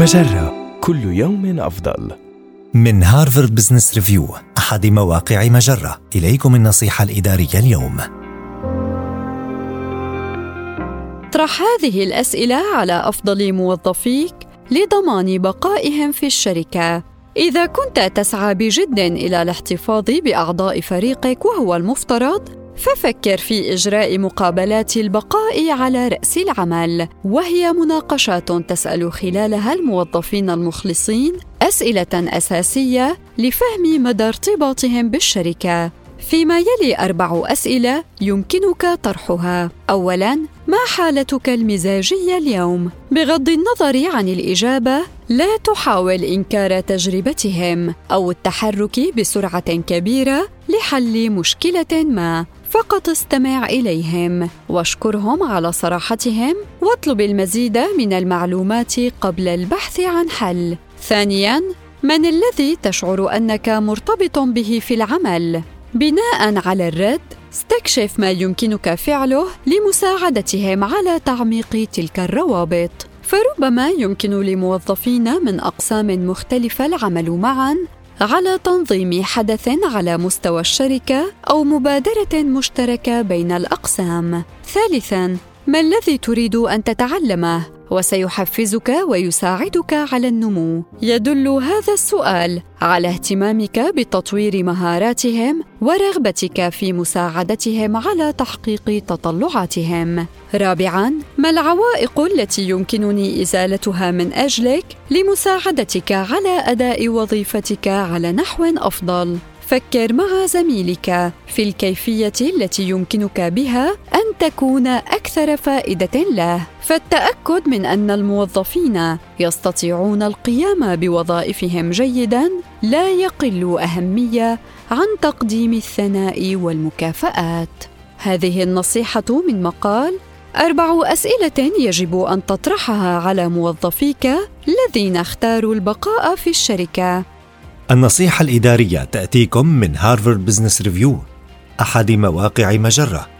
مجرة كل يوم أفضل. من هارفارد بزنس ريفيو أحد مواقع مجرة إليكم النصيحة الإدارية اليوم اطرح هذه الأسئلة على أفضل موظفيك لضمان بقائهم في الشركة. إذا كنت تسعى بجد إلى الاحتفاظ بأعضاء فريقك وهو المفترض ففكر في إجراء مقابلات البقاء على رأس العمل، وهي مناقشات تسأل خلالها الموظفين المخلصين أسئلة أساسية لفهم مدى ارتباطهم بالشركة. فيما يلي أربع أسئلة يمكنك طرحها. أولاً، ما حالتك المزاجية اليوم؟ بغض النظر عن الإجابة، لا تحاول إنكار تجربتهم أو التحرك بسرعة كبيرة لحل مشكلة ما. فقط استمع إليهم واشكرهم على صراحتهم واطلب المزيد من المعلومات قبل البحث عن حل. ثانيا من الذي تشعر أنك مرتبط به في العمل؟ بناء على الرد استكشف ما يمكنك فعله لمساعدتهم على تعميق تلك الروابط. فربما يمكن لموظفين من أقسام مختلفة العمل معا على تنظيم حدث على مستوى الشركة أو مبادرة مشتركة بين الأقسام. ثالثا ما الذي تريد أن تتعلمه؟ وسيحفزك ويساعدك على النمو. يدل هذا السؤال على اهتمامك بتطوير مهاراتهم ورغبتك في مساعدتهم على تحقيق تطلعاتهم. رابعا ما العوائق التي يمكنني إزالتها من أجلك لمساعدتك على أداء وظيفتك على نحو أفضل؟ فكر مع زميلك في الكيفية التي يمكنك بها أن تكون أكثر فائدة له. فالتأكد من أن الموظفين يستطيعون القيام بوظائفهم جيدا لا يقل أهمية عن تقديم الثناء والمكافآت. هذه النصيحة من مقال أربع أسئلة يجب أن تطرحها على موظفيك الذين اختاروا البقاء في الشركة. النصيحة الإدارية تأتيكم من هارفارد بزنس ريفيو أحد مواقع مجرة.